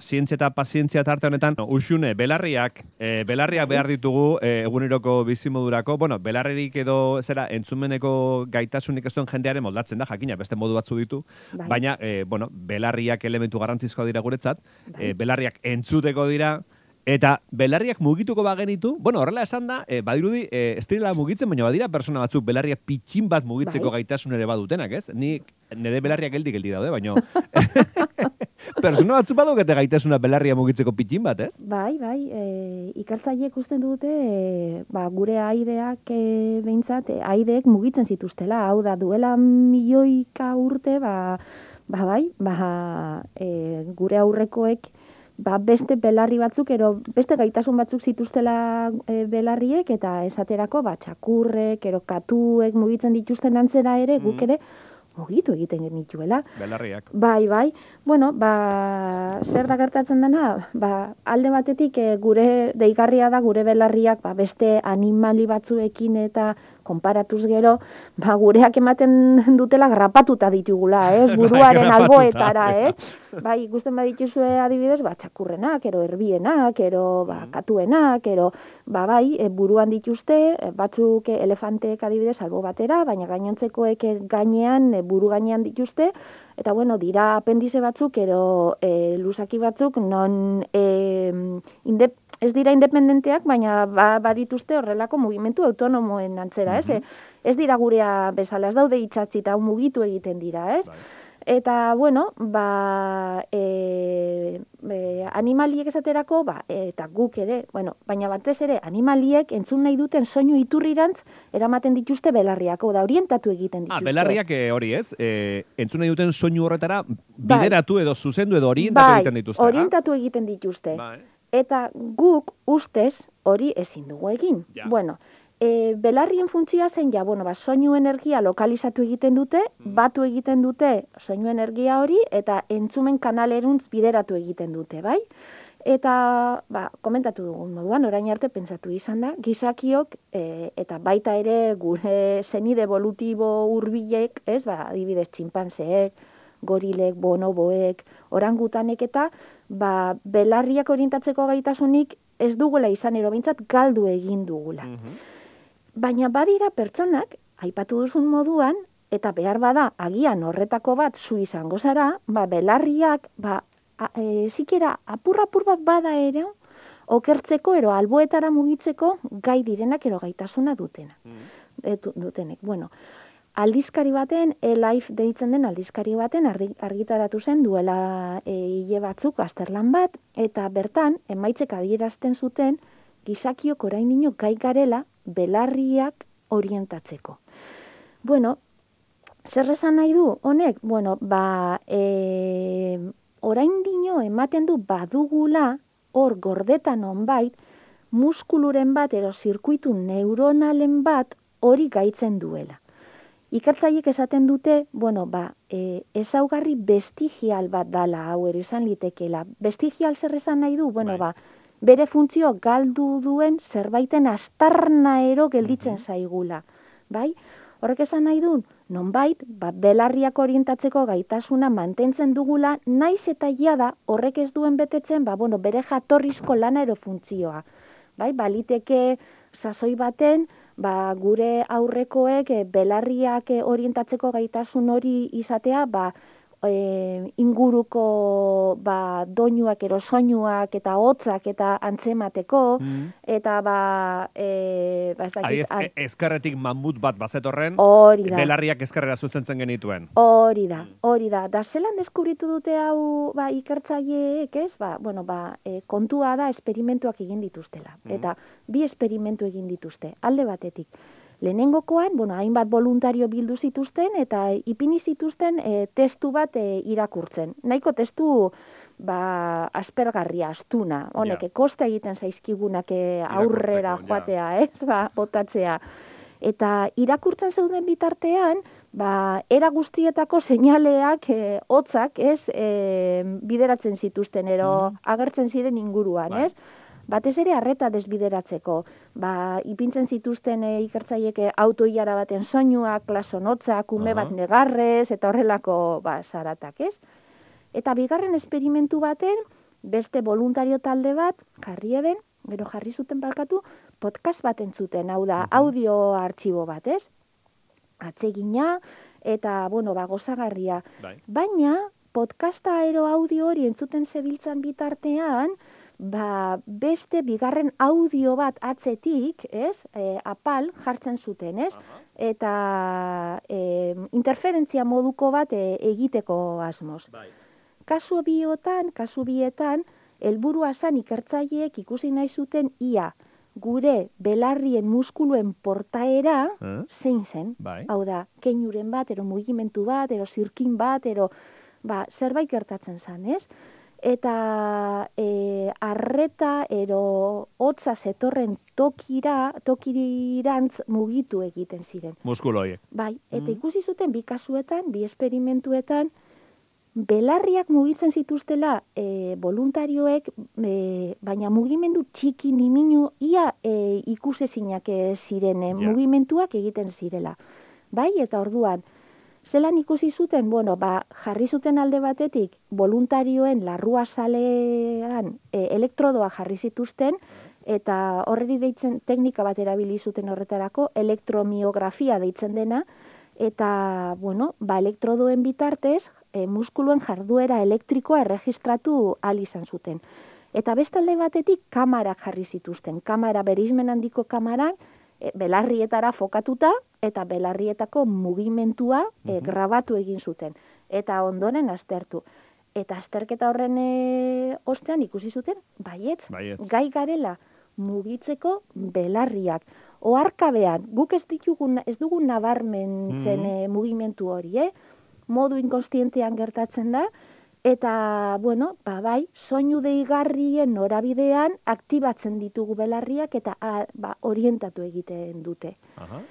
zientzia eta pazientzia tarte honetan, usune, belarriak, e, belarriak behar ditugu e, eguneroko bizimodurako, bueno, belarririk edo zera entzumeneko gaitasunik ez duen jendearen moldatzen da, jakina, beste modu batzu ditu, bai. baina, e, bueno, belarriak elementu garrantzizkoa dira guretzat, bai. e, belarriak entzuteko dira, Eta belarriak mugituko bagenitu, bueno, horrela esan da, e, badirudi, e, ez direla mugitzen, baina badira persona batzuk belarriak pitxin bat mugitzeko bai. gaitasun ere badutenak, ez? Ni nire belarriak geldi geldi daude, baina persona batzuk badukete gaitasuna belarria mugitzeko pitxin bat, ez? Bai, bai, e, ikartzaiek usten dute, e, ba, gure aideak e, behintzat, e, aideek mugitzen zituztela, hau da, duela milioika urte, ba, ba bai, ba, e, gure aurrekoek, ba, beste belarri batzuk, ero beste gaitasun batzuk zituztela e, belarriek, eta esaterako, ba, txakurrek, ero katuek mugitzen dituzten antzera ere, guk mm. ere, mugitu egiten genituela. Belarriak. Bai, bai. Bueno, ba, zer da gertatzen dena? Ba, alde batetik e, gure deigarria da gure belarriak ba, beste animali batzuekin eta konparatuz gero, ba, gureak ematen dutela grapatuta ditugula, eh? buruaren alboetara, eh? Bai, ikusten badituzue adibidez, ba, txakurrenak, ero erbienak, ero ba, mm. katuenak, ero, ba, bai, e, buruan dituzte, e, batzuk elefanteek adibidez albo batera, baina gainontzekoek gainean, e, buru gainean dituzte, eta bueno, dira apendize batzuk, ero e, lusaki batzuk, non e, ez dira independenteak, baina ba, badituzte horrelako mugimendu autonomoen antzera, ez? Mm Ez dira gurea bezala, ez daude itxatzi eta mugitu egiten dira, ez? Bai. Eta, bueno, ba, e, e, animaliek esaterako, ba, eta guk ere, bueno, baina batez ere, animaliek entzun nahi duten soinu iturrirantz eramaten dituzte belarriak, da, orientatu egiten ah, dituzte. Ah, belarriak e, hori ez, e, entzun nahi duten soinu horretara bai. bideratu edo zuzendu edo orientatu bai, egiten dituzte. orientatu egiten dituzte. Bai eta guk ustez hori ezin dugu egin. Bueno, e, belarrien funtzia zen ja, bueno, ba, soinu energia lokalizatu egiten dute, mm. batu egiten dute soinu energia hori, eta entzumen kanaleruntz bideratu egiten dute, bai? Eta, ba, komentatu dugun moduan, orain arte pentsatu izan da, gizakiok, e, eta baita ere gure zenide evolutibo hurbilek, ez, ba, adibidez, txinpanseek, gorilek, bonoboek, orangutanek eta ba, belarriak orientatzeko gaitasunik ez dugula izan ero galdu egin dugula. Mhm. Baina badira pertsonak, aipatu duzun moduan, eta behar bada agian horretako bat zu izango zara, ba, belarriak, ba, a, e, zikera apur-apur bat bada ere, okertzeko ero alboetara mugitzeko gai direnak ero gaitasuna dutena. Mm. dutenek. Bueno, aldizkari baten, e-life deitzen den aldizkari baten argitaratu zen duela e, hile batzuk azterlan bat, eta bertan, emaitzek adierazten zuten, gizakiok orain dino gai garela belarriak orientatzeko. Bueno, zer esan nahi du, honek? Bueno, ba, e, orain dino ematen du badugula, hor gordetan onbait, muskuluren bat, ero zirkuitu neuronalen bat, hori gaitzen duela. Ikertzaiek esaten dute, bueno, ba, e, ezaugarri bestigial bat dala hau ere izan litekela. Bestigial zer esan nahi du? Bueno, bai. ba, bere funtzio galdu duen zerbaiten astarna ero gelditzen zaigula. Bai? Horrek esan nahi du, nonbait, ba, belarriak orientatzeko gaitasuna mantentzen dugula, naiz eta jada horrek ez duen betetzen, ba, bueno, bere jatorrizko lana ero funtzioa. Bai? Baliteke sasoi baten, ba, gure aurrekoek eh, belarriak eh, orientatzeko gaitasun hori izatea, ba, e, inguruko ba, doinuak ero soinuak eta hotzak eta antzemateko mm. eta ba, e, ba ez dakit, ez, ezkerretik mamut bat bazetorren hori da. belarriak ezkerrera zuzentzen genituen hori da, mm. hori da da zelan deskubritu dute hau ba, ikertzaileek ez ba, bueno, ba, e, kontua da esperimentuak egin dituztela mm. eta bi esperimentu egin dituzte alde batetik Lehenengokoan, bueno, hainbat voluntario bildu zituzten eta ipini zituzten e, testu bat e, irakurtzen. Nahiko testu ba, aspergarria, astuna, honek, yeah. koste egiten zaizkigunak e, aurrera joatea, yeah. ez, ba, botatzea. Eta irakurtzen zeuden bitartean, ba, era guztietako seinaleak, e, hotzak, ez, e, bideratzen zituzten, ero mm. agertzen ziren inguruan, bai. ez? Batez ere harreta desbideratzeko. Ba, ipintzen zituzten e, ikertzaieke autoiara baten soinua, klasonotza, kume bat negarrez, eta horrelako ba, zaratak, ez? Eta bigarren esperimentu baten, beste voluntario talde bat, jarri eben, gero jarri zuten barkatu, podcast bat entzuten, hau da, audio artxibo bat, ez? Atsegina, eta, bueno, ba, gozagarria. Bai. Baina, podcasta ero audio hori entzuten zebiltzan bitartean, ba, beste bigarren audio bat atzetik, ez? E, apal jartzen zuten, ez? Eta e, interferentzia moduko bat e, egiteko asmoz. Bai. Kasu biotan, kasu bietan, helburua zan ikertzaileek ikusi nahi zuten ia gure belarrien muskuluen portaera eh? zein zen. Bai. Hau da, keinuren bat, ero mugimentu bat, ero zirkin bat, ero ba, zerbait gertatzen zen, ez? Eta e, arreta ero hotza zetorren tokira, tokirantz mugitu egiten ziren. Muskuloiek. Bai, eta mm. ikusi zuten bi kasuetan, bi esperimentuetan, belarriak mugitzen zituztela e, voluntarioek, e, baina mugimendu txiki niminu ia e, ikusezinak ziren e, mugimenduak egiten zirela. Bai, eta orduan, zelan ikusi zuten, bueno, ba, jarri zuten alde batetik, voluntarioen larrua salean e, elektrodoa jarri zituzten, eta horreri deitzen teknika bat erabili zuten horretarako, elektromiografia deitzen dena, eta, bueno, ba, elektrodoen bitartez, e, muskuluen jarduera elektrikoa erregistratu al izan zuten. Eta bestalde batetik kamara jarri zituzten. Kamara berizmen handiko kamarak e, belarrietara fokatuta eta belarrietako mugimentua e, grabatu egin zuten. Eta ondoren aztertu. Eta azterketa horren e, ostean ikusi zuten, baietz, gai garela mugitzeko belarriak. Oarkabean, guk ez ditugun, ez dugun nabarmentzen mm mugimentu hori, eh? modu inkonstientean gertatzen da, eta, bueno, ba, bai, soinu deigarrien norabidean aktibatzen ditugu belarriak eta a, ba, orientatu egiten dute. Aha.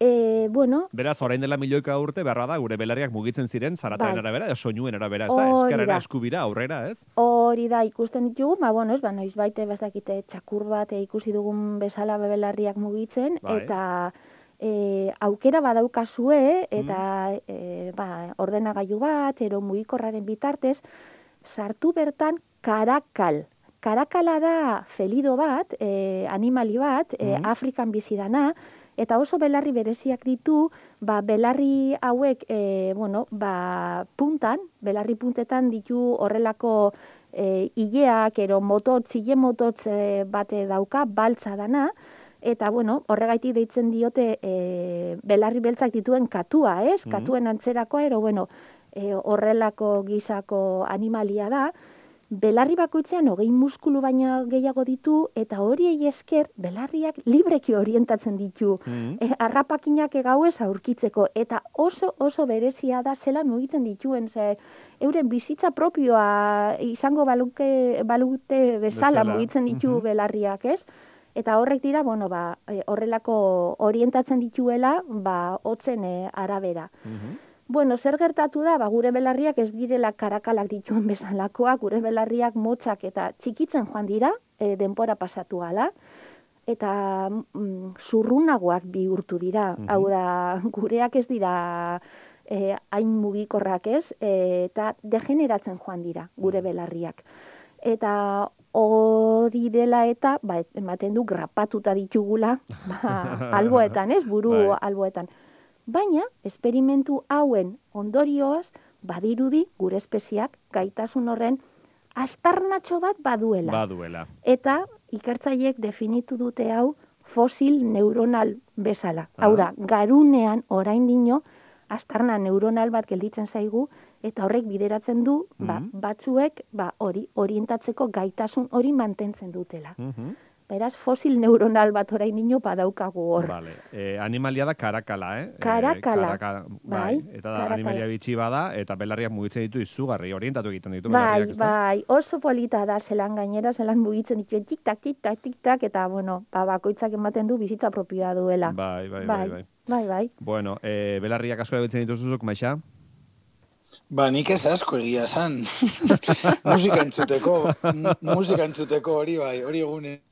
E, bueno, Beraz, orain dela milioika urte, beharra da, gure belarriak mugitzen ziren, zarataen bai. arabera, soinuen arabera, ez da, eskarera eskubira, aurrera, ez? Hori da, ikusten ditugu, ba, bueno, ez, ba, noiz baite, bazakite, txakur bat, ikusi dugun bezala belarriak mugitzen, bai. eta e, aukera badaukazue eta mm. e, ba, ordenagailu bat, ero mugikorraren bitartez, sartu bertan karakal. Karakala da felido bat, e, animali bat, e, mm. Afrikan bizidana, eta oso belarri bereziak ditu, ba, belarri hauek, e, bueno, ba, puntan, belarri puntetan ditu horrelako e, ileak, ero mototz, ile mototz e, bate dauka, baltza dana, eta bueno, horregaitik deitzen diote e, belarri beltzak dituen katua, ez? Mm Katuen antzerakoa, ero bueno, e, horrelako gizako animalia da, belarri bakoitzean hogei muskulu baina gehiago ditu, eta hori esker belarriak libreki orientatzen ditu. Mm -hmm. arrapakinak egauez aurkitzeko, eta oso oso berezia da zelan mugitzen dituen, ze euren bizitza propioa izango baluke, balute bezala, mugitzen ditu mm belarriak, ez? Eta horrek dira, bueno, ba, e, horrelako orientatzen dituela, ba, hotzen e, arabera. Mm Bueno, zer gertatu da, ba, gure belarriak ez direla karakalak dituen bezalakoak, gure belarriak motzak eta txikitzen joan dira, e, denpora pasatu gala, eta mm, zurrunagoak bihurtu dira. Mm Hau da, gureak ez dira e, hain mugikorrak ez, e, eta degeneratzen joan dira gure belarriak. Eta hori dela eta ba, ematen du grapatuta ditugula ba, alboetan, ez? Buru bai. alboetan. Baina, esperimentu hauen ondorioaz, badirudi gure espeziak gaitasun horren astarnatxo bat baduela. Baduela. Eta ikertzaiek definitu dute hau fosil neuronal bezala. Hau da, garunean orain dino, astarna neuronal bat gelditzen zaigu, eta horrek bideratzen du ba, mm batzuek ba, hori orientatzeko gaitasun hori mantentzen dutela. Mm Beraz, fosil neuronal bat orain nino badaukagu hor. Vale. Eh, animalia da karakala, eh? Karakala. Eh, karaka, bai, bai. Eta da animalia bitxi bada, eta belarriak mugitzen ditu izugarri, orientatu egiten ditu bai. Bai, bai, oso polita da, zelan gainera, zelan mugitzen ditu, tik-tak, tik-tak, tik-tak, eta, bueno, ba, bakoitzak ematen du bizitza propioa duela. Bai, bai, bai, bai. bai. bai, bai. Bueno, eh, belarriak asko egitzen dituzuzuk, maixa? Ba, nik ez asko egia zan. musika entzuteko, musika entzuteko hori bai, hori egune.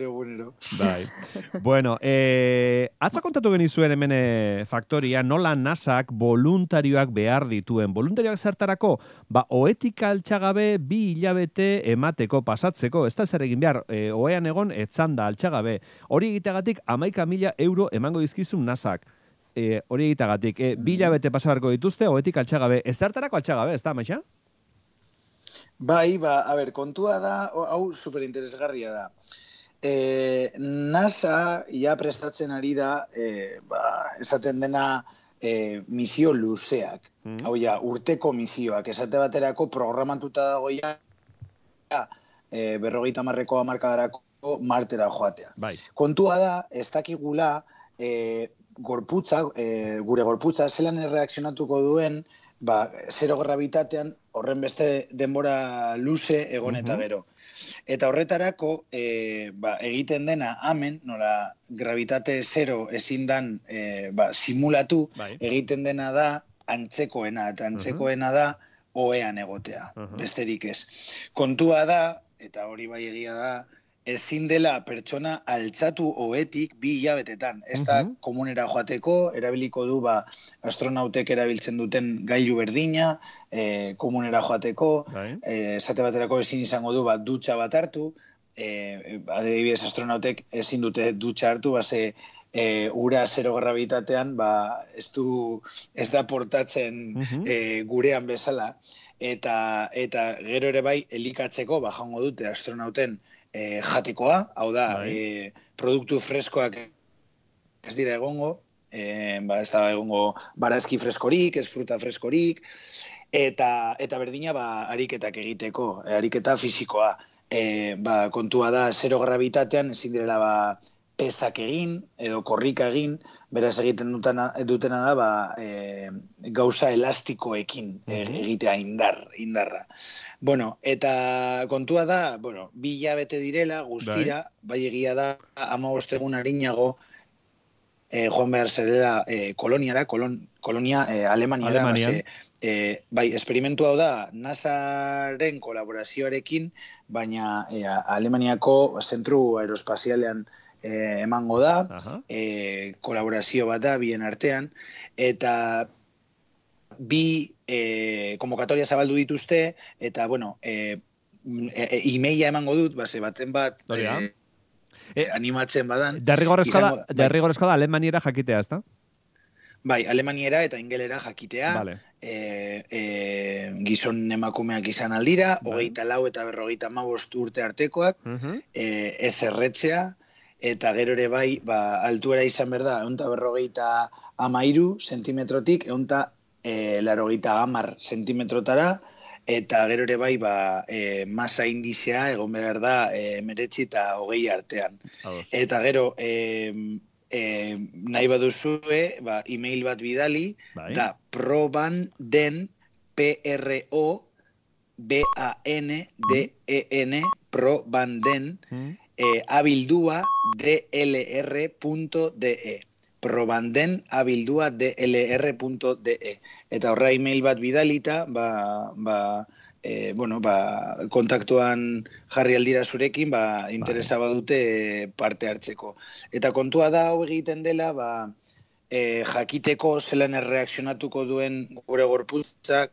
Egunero. Bai. Bueno, eh, atza kontatu genizuen hemen eh, faktoria, nola nasak voluntarioak behar dituen. Voluntarioak zertarako, ba, oetika altxagabe bi hilabete emateko pasatzeko. Ez da zer egin behar, e, oean egon, etzanda altxagabe. Hori egitegatik, amaika mila euro emango dizkizun nasak. E, hori egitegatik, e, bi hilabete pasabarko dituzte, oetika altxagabe. Ez zertarako altxagabe, ez da, maixa? Bai, ba, a ber, kontua da, hau superinteresgarria da e, NASA ia prestatzen ari da, e, ba, esaten dena e, misio luzeak. Mm Hau ja, urteko misioak. Esate baterako programatuta dago ja, e, berrogeita marreko amarkadarako martera joatea. Bai. Kontua da, ez dakigula, e, gorputza, e, gure gorputza, zelan erreakzionatuko duen, ba, zero gravitatean, horren beste denbora luze egon eta gero. Eta horretarako, e, ba, egiten dena, amen, nola, gravitate zero ezin dan e, ba, simulatu, bai. egiten dena da, antzekoena, eta antzekoena da, oean egotea, besterik ez. Kontua da, eta hori bai egia da, ezin dela pertsona altzatu oetik bi hilabetetan. Ez da komunera joateko, erabiliko du ba, astronautek erabiltzen duten gailu berdina, e, komunera joateko, e, esate baterako ezin izango du ba, dutxa bat hartu, e, adibidez astronautek ezin dute dutxa hartu, ba, ze, e, ura zero gravitatean ba, ez, du, ez da portatzen e, gurean bezala, eta, eta gero ere bai elikatzeko ba, jango dute astronauten e, jatekoa, hau da, e, produktu freskoak ez dira egongo, e, ba, ez da egongo barazki freskorik, ez fruta freskorik, eta, eta berdina ba, ariketak egiteko, e, ariketa fisikoa. E, ba, kontua da, zero gravitatean, ezin direla ba, pesak egin, edo korrika egin, beraz egiten dutena, dutena da, ba, e, gauza elastikoekin egitea indar, indarra. Bueno, eta kontua da, bueno, bi bete direla, guztira, bai, bai egia da, ama ostegun harinago, eh, joan behar zerela eh, koloniara, kolon, kolonia eh, Alemaniara, base, eh, bai, esperimentu hau da, NASAren kolaborazioarekin, baina eh, Alemaniako zentru aerospazialean eh, emango da, eh, kolaborazio bat da, bien artean, eta bi e, konvokatoria zabaldu dituzte, eta, bueno, e, e, e emango dut, base, baten bat, e, e, animatzen badan. Derrigorezko da, bai. derrigorezko da alemaniera jakitea, ez da? Bai, alemaniera eta ingelera jakitea. Vale. E, e, gizon emakumeak izan aldira, hogeita lau eta berrogeita mabost urte artekoak, uh -huh. e, ez erretzea, eta gero ere bai, ba, altuera izan berda, eunta berrogeita amairu sentimetrotik, eunta e, laro gita amar sentimetrotara, eta gero ere bai, ba, e, masa indizea, egon behar da, e, meretzi eta hogei artean. Eta gero, e, e, nahi baduzue, ba, email bat bidali, bai. da proban den, P-R-O, B-A-N-D-E-N, probanden, mm. E, abildua, D-L-R.de probanden abildua dlr.de. Eta horra email bat bidalita, ba, ba, e, bueno, ba, kontaktuan jarri aldira zurekin, ba, interesa badute parte hartzeko. Eta kontua da hau egiten dela, ba, e, jakiteko zelan erreakzionatuko duen gure gorputzak,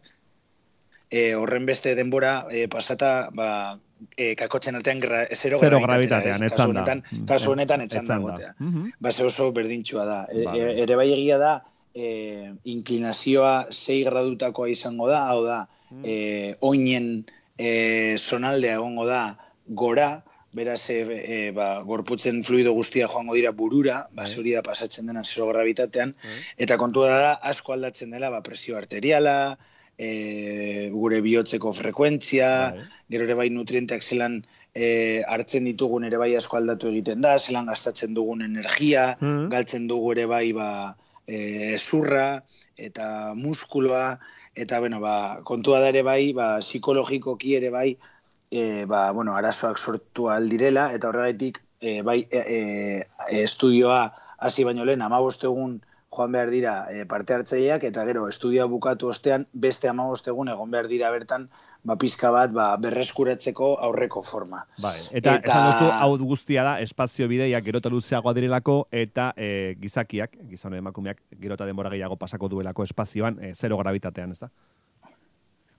e, horren beste denbora e, pasata, ba, e, kakotzen artean gra, zero, zero gravitatean, ez, kasu honetan, mm, kasu honetan etzan gotea. Mm -hmm. Base oso berdintxua da. E, e, ere bai egia da, e, inklinazioa zei gradutakoa izango da, hau da, mm. e, oinen e, sonaldea egongo da gora, beraz, e, e, ba, gorputzen fluido guztia joango dira burura, ba, hori da pasatzen dena zero gravitatean, eta kontua da, asko aldatzen dela, ba, presio arteriala, e, gure bihotzeko frekuentzia, bai. gero ere bai nutrienteak zelan e, hartzen ditugun ere bai asko aldatu egiten da, zelan gastatzen dugun energia, mm galtzen dugu ere bai ba, e, zurra eta muskuloa, eta bueno, ba, kontua da ere bai, ba, psikologikoki ere bai, e, ba, bueno, arazoak sortu aldirela, eta horregaitik e, bai e, e, estudioa hasi baino lehen, amaboste egun joan behar dira e, parte hartzaileak eta gero estudia bukatu ostean beste 15 egun egon behar dira bertan ba, pizka bat ba, berreskuratzeko aurreko forma. Bai, eta, eta... esan duzu, hau guztia da, espazio bideiak gerota luzeagoa direlako, eta e, gizakiak, gizone emakumeak, gerota denbora gehiago pasako duelako espazioan, e, zero gravitatean, ez da?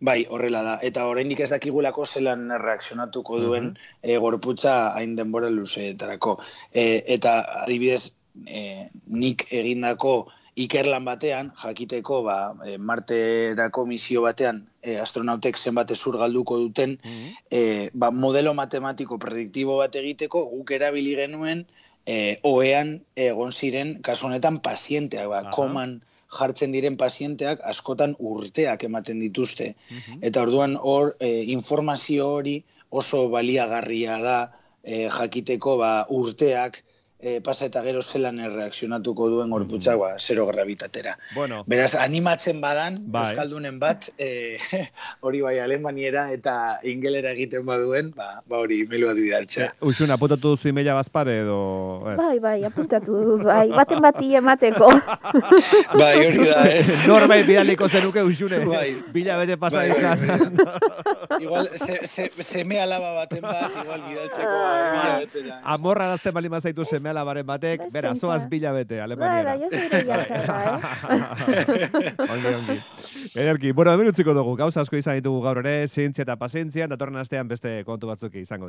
Bai, horrela da. Eta oraindik ez dakigulako zelan reakzionatuko duen uh -huh. e, gorputza hain denbora luzeetarako. E, eta adibidez, e, nik egindako ikerlan batean, jakiteko ba, e, Marterako misio batean e, astronautek zenbat ezur galduko duten, e, ba, modelo matematiko prediktibo bat egiteko guk erabili genuen e, oean egon ziren kasu honetan pazienteak, ba, koman jartzen diren pazienteak askotan urteak ematen dituzte. Eta orduan hor e, informazio hori oso baliagarria da e, jakiteko ba, urteak e, pasa eta gero zelan erreakzionatuko duen gorputza, ba, zero gravitatera. Bueno. Beraz, animatzen badan, bai. Euskaldunen bat, e, hori bai alemaniera eta ingelera egiten baduen, ba, ba hori melu bat bidaltzea. E, Uxun, apuntatu duzu imeia bazpare edo... Bai, bai, apuntatu duzu, bai, baten bati emateko. bai, hori da, ez. Norbait bidaliko zenuke, Uxune, bai. bila bete pasa bai, bai, bai, igual, se, se, se me alaba baten bat, igual bidaltzeko bila betera. Amorra dazte bali mazaitu seme alabaren batek, bera, zoaz bila bete, alemaniera. Bai, bai, ez eh? ongi, ongi. Ederki, bueno, hemen utziko dugu, gauza asko izan ditugu gaur ere, zientzia eta pazientzia, datorren astean beste kontu batzuk izango